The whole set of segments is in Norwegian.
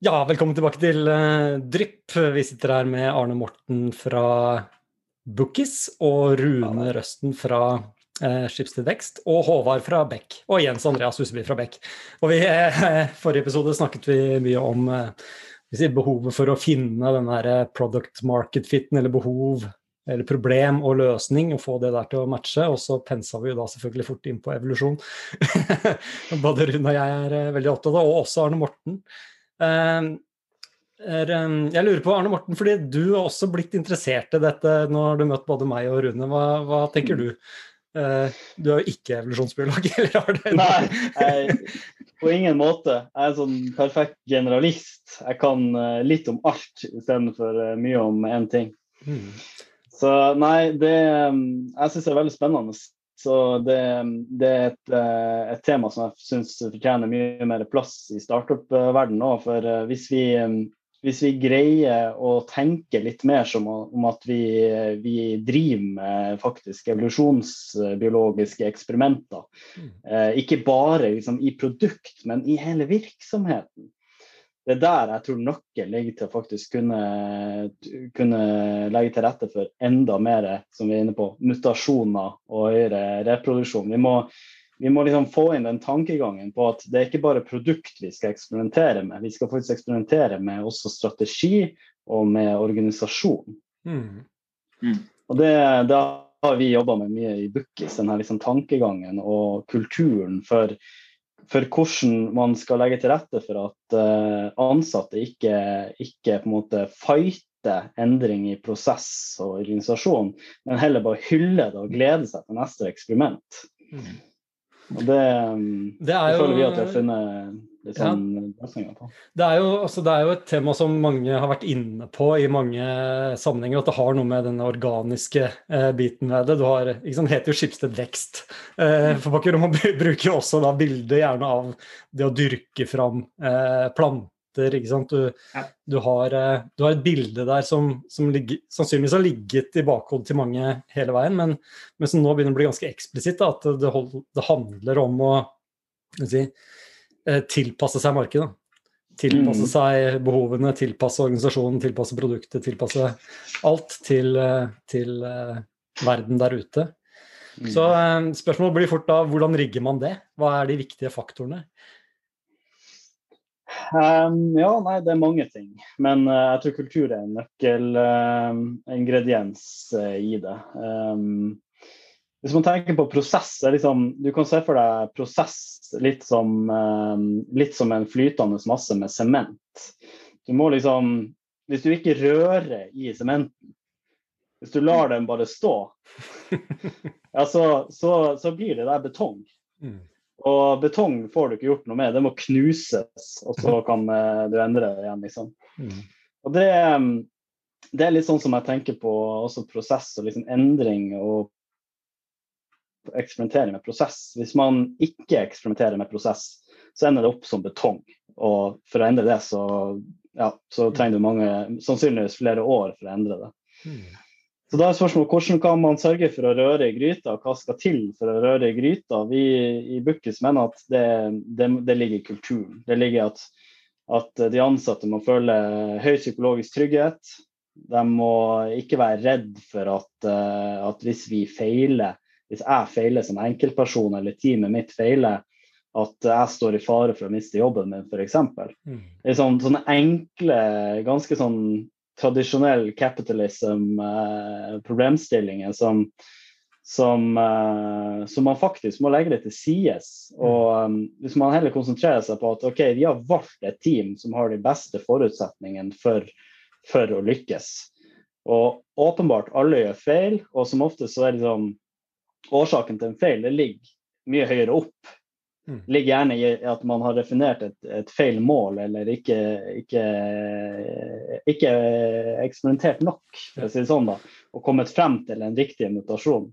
Ja, velkommen tilbake til uh, Drypp. Vi sitter her med Arne Morten fra Bookies og Rune Røsten fra uh, til Vekst og Håvard fra Beck og Jens Andreas Huseby fra Beck. Og i uh, forrige episode snakket vi mye om uh, behovet for å finne den der product market fitten, eller behov eller problem og løsning, og få det der til å matche. Og så pensa vi jo da selvfølgelig fort inn på evolusjon. Både Rune og jeg er veldig opptatt av, og også Arne Morten. Ehm, er, ehm, jeg lurer på, Arne Morten, fordi du har også blitt interessert i dette. Nå har du møtt både meg og Rune. Hva, hva tenker du? Uh, du er jo ikke evolusjonsbiolog, eller har du? Nei, jeg, på ingen måte. Jeg er en sånn perfekt generalist. Jeg kan uh, litt om alt istedenfor uh, mye om én ting. Mm. Så nei, det um, Jeg syns det er veldig spennende. Så det, det er et, eh, et, tema som jeg syns fortjener mye mer plass i startup-verdenen òg. For eh, hvis vi, eh, hvis vi, greier å tenke litt mer som om at vi, vi driver med faktisk evolusjonsbiologiske eksperimenter, mm. ikke bare liksom, i produkt, men i hele virksomheten det er der jeg tror nøkkelen ligger til å faktisk kunne, kunne, legge til rette for enda mer som vi er inne på, mutasjoner og høyere reproduksjon. Vi må, vi må liksom få inn den tankegangen på at det er ikke bare produkt vi skal eksperimentere med, vi skal faktisk eksperimentere med også strategi og med organisasjon. Mm. Mm. Og det, det, har vi jobba med mye i Bookis, denne liksom tankegangen og kulturen for for hvordan man skal legge til rette for at uh, ansatte ikke, ikke, på en måte fighter endring i prosess og organisasjon, men heller bare hyller det og gleder seg til neste eksperiment. Mm. Og det, det, jo, føler vi at vi har funnet Sånn ja. det, er jo, altså, det er jo et tema som mange har vært inne på i mange sammenhenger, at det har noe med den organiske eh, biten ved det. Du har, liksom, det heter jo Skipsted vekst. Eh, for Bakker, Man bruker jo også da bildet gjerne av det å dyrke fram eh, planter. Ikke sant? Du, ja. du, har, eh, du, har, et bilde der som, som ligger, sannsynligvis har ligget i bakhodet til mange hele veien, men, men som nå begynner å bli ganske eksplisitt. At det, hold, det handler om å si, Eh, tilpasse seg markedet. Tilpasse mm. seg behovene, tilpasse organisasjonen, tilpasse produktet, tilpasse alt til, eh, til verden der ute. Mm. Så uh, spørsmålet blir fort da hvordan rigger man det? Hva er de viktige faktorene? Um, ja, nei, det er mange ting. Men uh, jeg tror kultur er en nøkkelingrediens i det. Um, hvis man tenker på prosess, liksom, du kan se for deg prosess litt som, um, litt som en flytende masse med sement. Du må liksom Hvis du ikke rører i sementen, hvis du lar den bare stå, ja, så, så, så, blir det der betong. Mm. Og betong får du ikke gjort noe med, det må knuses, og så kan uh, du endre det igjen. liksom. Mm. Og det, det, er litt sånn som jeg tenker på også prosess og liksom endring og eksperimentere med prosess. Hvis man ikke eksperimenterer med prosess, så ender det opp som betong. Og for å endre det, så, ja, så trenger du mange, sannsynligvis flere år for å endre det. Hmm. Så da er spørsmålet hvordan kan man sørge for å røre i gryta, hva skal til for å røre i gryta? Vi i Bukkis mener at det, det, det, ligger i kulturen. Det ligger at, at de ansatte må føle høy psykologisk trygghet. De må ikke være redd for at, eh, at hvis vi feiler, hvis jeg feiler som enkeltperson eller teamet mitt feiler, at jeg står i fare for å miste jobben min, f.eks. Mm. Det sånn, sånne enkle, ganske sånn tradisjonell capitalism-problemstillinger eh, som, som, eh, som, man faktisk må legge det til sides. Mm. Og um, hvis man heller konsentrerer seg på at ok, vi har valgt et team som har de beste forutsetningene for, for å lykkes. Og åpenbart alle gjør feil, og som ofte så er det sånn årsaken til en feil det ligger mye høyere opp. Mm. ligger gjerne i at man har definert et, et feil mål, eller ikke, ikke, ikke eksperimentert nok, for å si det sånn, da, og kommet frem til en riktig mutasjon.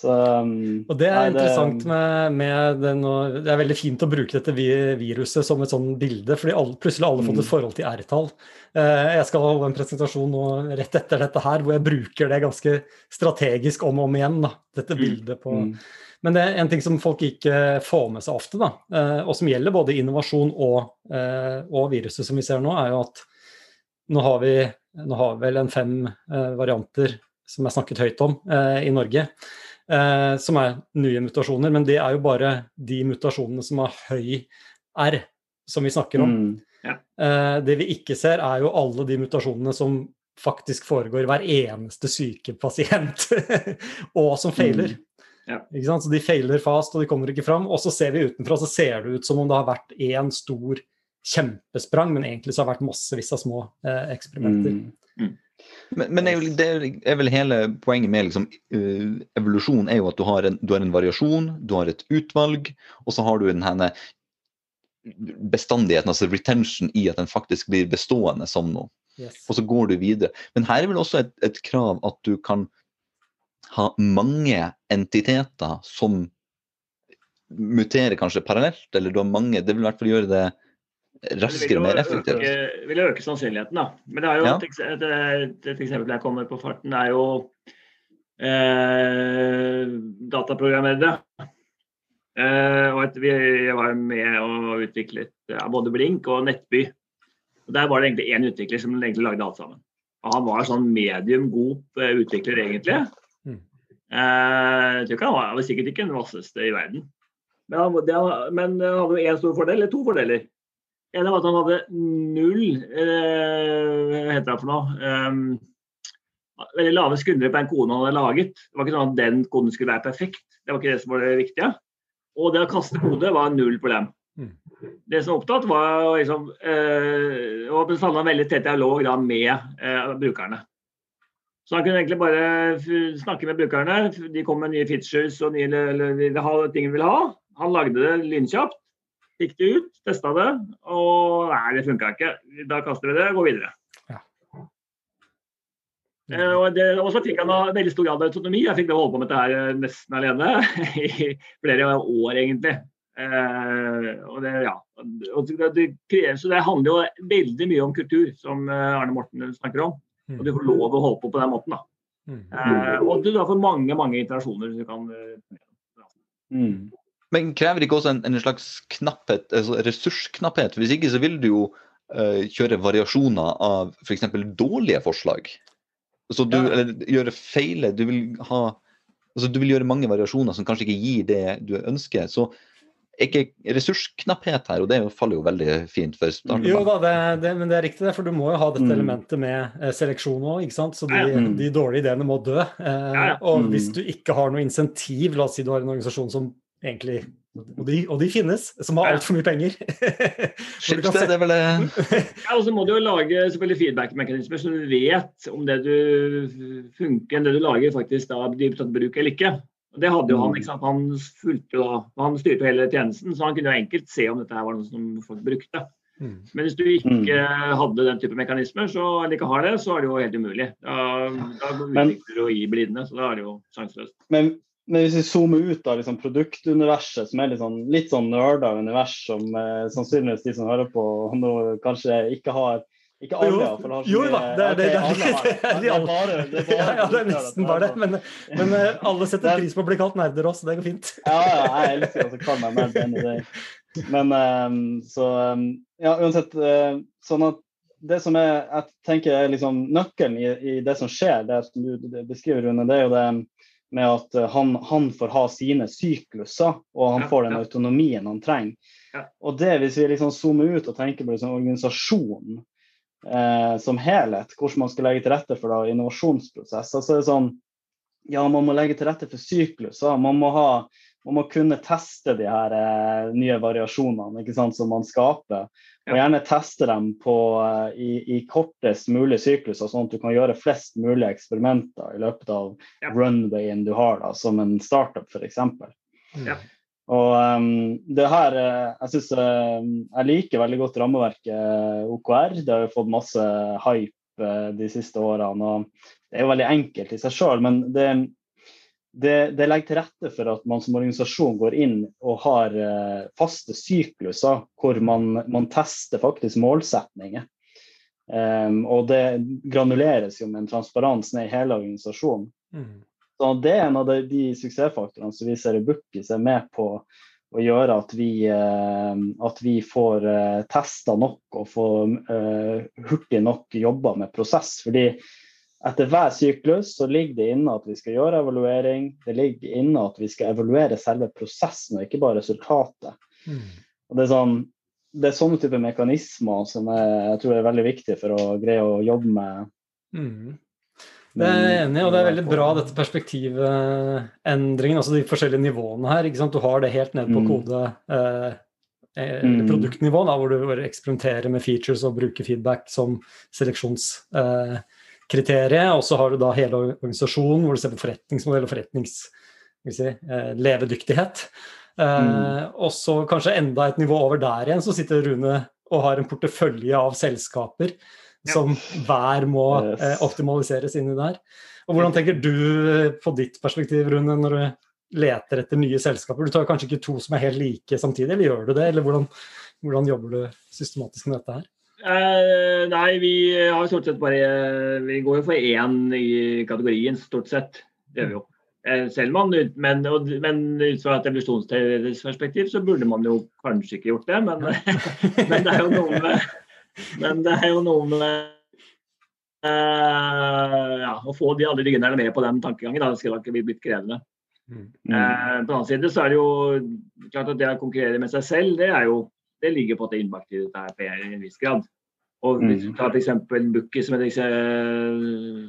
Så, um, og Det er nei, interessant med, med den, det er veldig fint å bruke dette viruset som et sånn bilde, fordi alle, plutselig har alle fått et mm. forhold til R-tall. Uh, jeg skal holde en presentasjon nå rett etter dette her hvor jeg bruker det ganske strategisk om og om igjen. Da, dette mm. bildet på, mm. Men det er en ting som folk ikke får med seg ofte, da, uh, og som gjelder både innovasjon og, og, viruset som vi ser nå, er jo at nå har vi nå har vi vel en fem varianter som er snakket høyt om i Norge, som er nye mutasjoner. Men det er jo bare de mutasjonene som har høy R, som vi snakker om. Mm. Ja. det vi ikke ser, er jo alle de mutasjonene som faktisk foregår hver eneste syke pasient, og som feiler. Mm. Ja. Så De feiler fast, og de kommer ikke fram. Og så ser vi utenfra, så ser det ut som om det har vært én stor kjempesprang, men egentlig så har det vært massevis av små eh, eksperimenter. Mm. Men, men er det er vel hele poenget med liksom, uh, evolusjon er jo at du har, en, du har, en, variasjon, du har et utvalg, og så har du denne bestandigheten, altså retention, i at den faktisk blir bestående som noe. Yes. Og så går du videre. Men her er vel også et, et, krav at du kan ha mange entiteter som muterer kanskje parallelt, eller du har mange Det vil i hvert fall gjøre det raskere og mer effektivt. Det vil øke sannsynligheten, da. Men det er jo ja. et, et, et, eksempel jeg kommer på farten, er jo eh, dataprogrammerere. Eh, og et, vi var med og utviklet ja, både Blink og Nettby. Og Der var det egentlig én utvikler som egentlig lagde alt sammen. Og han var sånn medium god eh, utvikler, egentlig. Mm. Eh, jeg tror ikke han var sikkert ikke den vasseste i verden. Men han, det, men han hadde jo én stor fordel, eller to fordeler. En var at han hadde null eh, Hva heter det for noe? Um, veldig lave skuldre på en kone han hadde laget. Det var ikke sånn at den koden skulle være perfekt. Det var ikke det som var det viktige. Og det å kaste kode var null problem. Mm det som opptatt, var liksom, eh, å bestandig veldig tett dialog da, med eh, brukerne. Så han kunne egentlig bare snakke med brukerne. De kom med nye features og nye eller, eller, ha ting de ville ha. Han lagde det lynkjapt. Fikk det ut, testa det, og nei, det funka ikke. Da kaster vi det og går videre. Ja. Eh, og, det, og, så fikk en veldig stor grad av autonomi. Jeg fikk det å holde på med dette her eh, nesten alene i flere år, egentlig. Eh, og det, ja, og det, krever, så det handler jo veldig mye om kultur, som eh, Arne Morten snakker om. Og du får lov å holde på på den måten. da. Mm. Eh, og du har fått mange mange interaksjoner du kan mm. Men krever det ikke også en, en slags knapphet, altså ressursknapphet? Hvis ikke så vil du jo uh, kjøre variasjoner av f.eks. For dårlige forslag. Så du, ja. eller gjøre feile. Du vil ha altså du vil gjøre mange variasjoner som kanskje ikke gir det du ønsker. Så ikke ressursknapphet her, og det faller jo veldig fint for starten. Jo da, det, det, men det er riktig, det, for du må jo ha dette mm. elementet med eh, seleksjon òg. Så de, mm. de, dårlige ideene må dø. Eh, og mm. hvis du ikke har noe insentiv, la oss si du har en organisasjon som egentlig og de, og de finnes, som har altfor mye penger. Skipsted, det er vel det Ja, og så må du jo lage selvfølgelig feedback-mekanismer, så du vet om det du funker, det du lager, faktisk da blir tatt bruk eller ikke. Og Det hadde jo han. Mm. ikke sant? Han, fulgte da, han styrte hele tjenesten, så han kunne jo enkelt se om dette her var noe som folk brukte. Mm. Men hvis du ikke mm. hadde den type mekanismer, så, eller ikke har det, så er det jo helt umulig. Da, da utvikler du i blinde, så da er det jo sjanseløst. Men, men, hvis vi zoomer ut av liksom produktuniverset, som er litt sånn, litt sånn nerda univers, som eh, sannsynligvis de som hører på nå kanskje ikke har ikke alle. Jo, jo da, det er, det, er nesten bare det. Men, men uh, alle setter pris på å bli kalt nerder også, det går fint. ja, ja, jeg elsker å kalle meg nerd. Men um, så um, Ja, uansett. Uh, sånn at det som er, jeg tenker er liksom nøkkelen i, i, det som skjer, det som du beskriver, Rune, det er jo det med at han, han får ha sine sykluser, og han får den autonomien han trenger. Og det, hvis vi liksom zoomer ut og tenker på liksom organisasjonen, eh, som helhet, hvordan man skal legge til rette for da, innovasjonsprosesser. Så er det sånn, ja, man må legge til rette for sykluser. Man må, ha, man må kunne teste de her eh, nye variasjonene ikke sant, som man skaper. Og gjerne teste dem på, eh, i, i, kortest mulig sykluser, sånn at du kan gjøre flest mulig eksperimenter i løpet av ja. runwayen du har, da, som en startup f.eks. Ja. Og um, det her eh, Jeg synes uh, jeg liker veldig godt rammeverket eh, OKR. Det har jo fått masse hype uh, de siste årene. og Det er jo veldig enkelt i seg sjøl, men det, det, det, legger til rette for at man som organisasjon går inn og har uh, faste sykluser hvor man, man tester faktisk målsetninger. Um, og det granuleres jo med en transparens ned i hele organisasjonen. Mm. Så det er en av de, de suksessfaktorene som vi ser i Bookies er med på å gjøre at vi, eh, at vi får eh, testa nok og får uh, hurtig nok jobba med prosess. Fordi etter hver syklus så ligger det inne at vi skal gjøre evaluering. Det ligger inne at vi skal evaluere selve prosessen og ikke bare resultatet. Mm. Det er sånn det er sånne type mekanismer som jeg, jeg, tror er veldig viktige for å greie å jobbe med. Mm. Det er jeg enig i, og det er veldig bra dette perspektivendringen, altså de forskjellige nivåene her. Du har det helt ned på mm. kode eh, eh mm. produktnivå, da, hvor du eksperimenterer med features og bruker feedback som seleksjons... Eh, og så har du da hele organisasjonen hvor du ser på forretningsmodell og forretnings si, eh, levedyktighet. Mm. Eh, og så kanskje enda et nivå over der igjen, så sitter Rune og har en portefølje av selskaper ja. som hver må yes. eh, optimaliseres inni der. Og Hvordan tenker du eh, på ditt perspektiv, Rune, når du leter etter nye selskaper? Du tar kanskje ikke to som er helt like samtidig, eller gjør du det? Eller hvordan, hvordan jobber du systematisk med dette her? Eh, nei, vi har stort sett bare Vi går jo for én i kategorien, stort sett. Det gjør vi jo. Eh, selv man, men, men ut fra et evolusjonsteoretisk perspektiv så burde man jo kanskje ikke gjort det. Men, men det er jo noe med, men det er jo noe med uh, ja, å få de alle ryggene med på den tankegangen. Da. Det ikke bli blitt krevende. Mm. Uh, på den annen side så er det jo klart at det å konkurrere med seg selv, det, er jo, det ligger på at det er innbakt i dette her i en viss grad. Og hvis du tar f.eks. Bookie som,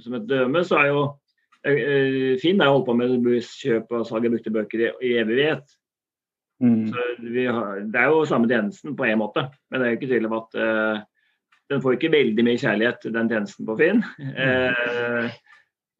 som et døme, så er jo Eh, eh, Finn har holdt på med kjøp og salg av brukte bøker i, i evighet. Mm. Har, det er jo samme tjenesten på en måte, men det er jo ikke tvil om at uh, den får ikke veldig mye kjærlighet, den tjenesten på Finn. Uh,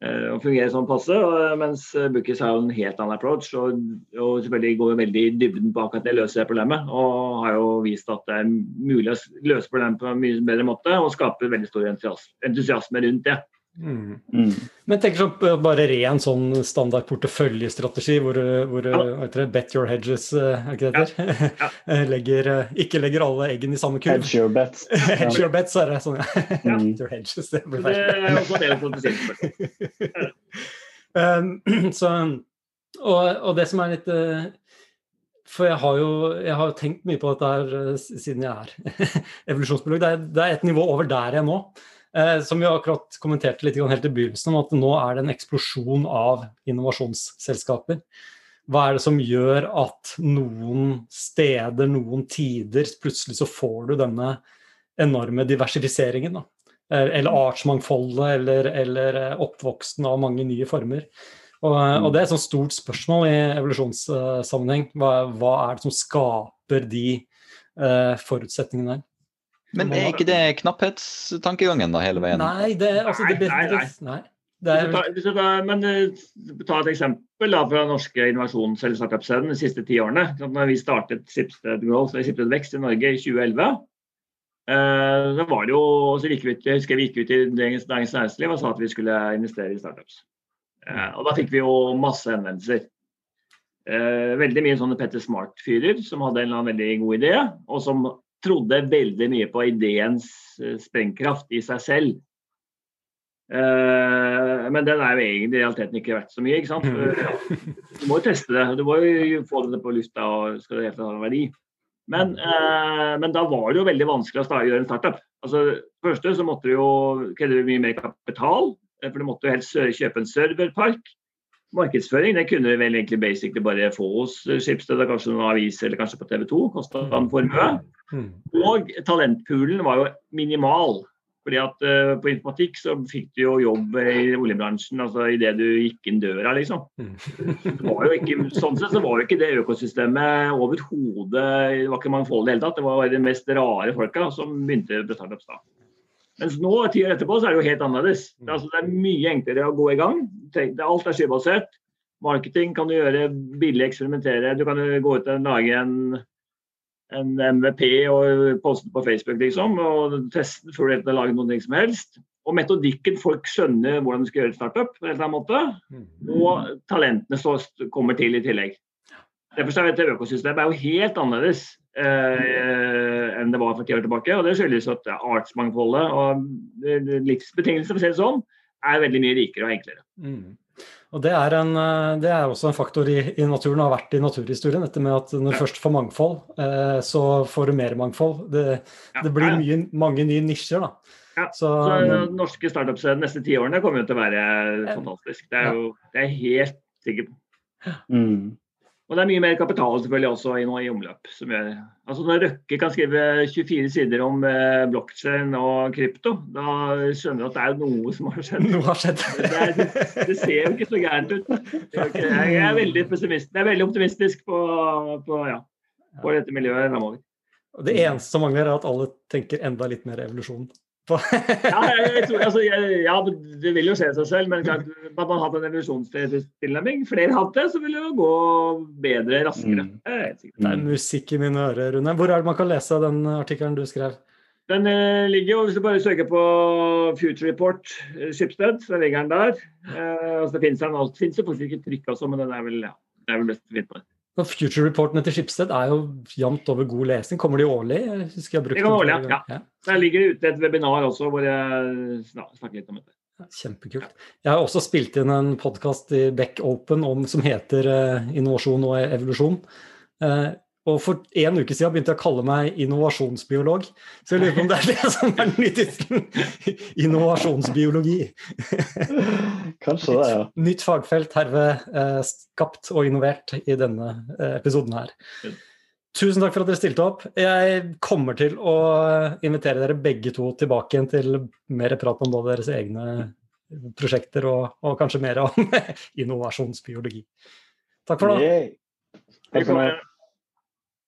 og fungerer sånn passe, og, mens Bookies har en helt annen approach. Og, og selvfølgelig går veldig i dybden på akkurat det løser det problemet. Og har jo vist at det er mulig å løse problemet på en mye bedre måte og skape veldig stor entusiasme rundt det. Mm. Mm. Men tenk sånn bare ren sånn standard porteføljestrategi hvor, hvor ja. bet your hedges, eh, er ikke det heter? Ja. Ja. Eh, legger, eh, ikke legger alle eggene i samme kurv. Hedge your bets. hedge your bets, er det sånn, ja. Mm. your hedges, det blir feil. um, så, og, og, det som er litt For jeg har jo jeg har tenkt mye på dette her siden jeg er evolusjonsbiolog. Det, det er et nivå over der jeg er nå. Eh, som vi akkurat kommenterte litt helt i begynnelsen, om at nå er det en eksplosjon av innovasjonsselskaper. Hva er det som gjør at noen steder, noen tider, plutselig så får du denne enorme diversifiseringen? da? Eh, eller artsmangfoldet, eller, eller eh, oppvoksten av mange nye former. Og, og, det er et sånt stort spørsmål i evolusjonssammenheng. Hva, hva, er det som skaper de uh, forutsetningene der? Men er ikke det knapphetstankegangen da hele veien? Nei, det, altså, det, nei, nei, nei. Det er... Men uh, ta et eksempel da, fra norske innovasjons- eller startup-scenen de siste ti årene. Når vi startet Sipsted Growth eller Sipsted Vekst i Norge i 2011, uh, så var det jo, så gikk vi ut, jeg husker vi gikk ut i Dagens Næringsliv og sa at vi skulle investere i startups. Uh, og Da fikk vi jo masse henvendelser. Eh, veldig mye sånne Petter Smart-fyrer som hadde en eller annen veldig god idé, og som trodde veldig mye på ideens eh, sprengkraft i seg selv. Uh, men den er jo egentlig i realiteten ikke verdt så mye. ikke sant? Mm. Du må jo teste det. Du må jo få det på lufta og skal det helt ha en verdi. Men, uh, men, da var det jo veldig vanskelig å gjøre en startup. Altså, første så måtte du jo kreve mye mer kapital. For du måtte jo helst kjøpe en serverpark markedsføring det kunne du vel egentlig basically bare få hos Skipsted kanskje noen aviser eller kanskje på TV 2. Kosta en formue. Mm. Og talentpoolen var jo minimal. Fordi at uh, På informatikk så fikk du jo jobb i oljebransjen altså idet du gikk inn døra, liksom. Mm. det var jo ikke, sånn sett så var jo ikke det økosystemet overhodet Det var ikke mangfoldig i det hele tatt. Det var de mest rare folka som begynte på startups da. Mens nå, ti år etterpå, så er det jo helt annerledes. Det er, altså, det er mye enklere å gå i gang. Alt er skybasert. Marketing kan du gjøre billig, eksperimentere. Du kan gå ut og lage en, en MVP og poste på Facebook, liksom. Og teste før du laget noe som helst. Og metodikken, folk skjønner hvordan du skal gjøre et startup på en eller annen måte. Mm. Og talentene så kommer til i tillegg. Derfor er dette økosystemet jo helt annerledes eh, enn det var for ti år tilbake. og Det skyldes at artsmangfoldet og livsbetingelsene for å si det sånn, er veldig mye rikere og enklere. Mm. Og det er, en, eh, det er, også en faktor i, i naturen, har vært i naturhistorien. Dette med at når du først får mangfold, eh, så får du mer mangfold. Det, ja, det blir mye, mange nye nisjer, da. Ja, så, så den norske startups de neste ti årene kommer jo til å være fantastisk. Det er jo det er helt sikker på. Mm. Og det er mye mer kapital selvfølgelig også i, i omløp. som gjør, altså Når Røkke kan skrive 24 sider om eh, blokkjede og krypto, da skjønner du at det er noe som har skjedd. Noe har skjedd. det, er, det, ser jo ikke så gærent ut. Jeg er veldig pessimist. Jeg er veldig optimistisk på, på, ja, på dette miljøet framover. Det eneste som mangler, er at alle tenker enda litt mer evolusjon ja, jeg tror, altså, ja, det vil jo skje seg selv, men klart, man har hatt en evolusjonstilnærming. Flere hatt det, så vil det jo gå bedre, raskere. Mm. Det er musikk i mine ører, Rune. Hvor er det man kan lese den artikkelen du skrev? Den eh, ligger jo, Hvis du bare søker på Future Report Skipsted, Schibsted, så ligger den der. Eh, altså, det finnes den alt. Fins jo faktisk ikke trykk også, men den er vel, ja, det er vel best å finne på det. Future-reportene til Skipsted er jo jevnt over god lesning. Kommer de årlig? Jeg husker jeg har brukt det årlig, ja. ja. Der ligger det ute et webinar også hvor jeg snakker litt om dette. Kjempekult. Jeg har også spilt inn en podkast i Beck Open om, som heter uh, Innovasjon og evolusjon. Uh, og for en uke siden begynte jeg å kalle meg innovasjonsbiolog. Så jeg lurer på om det er det som er den nye tittelen. Innovasjonsbiologi. Kanskje det, ja. Nytt fagfelt herved eh, skapt og innovert i denne eh, episoden her. Tusen takk for at dere stilte opp. Jeg kommer til å invitere dere begge to tilbake igjen til mer prat om både deres egne prosjekter og, og kanskje mer om innovasjonsbiologi. Takk for det. Takk for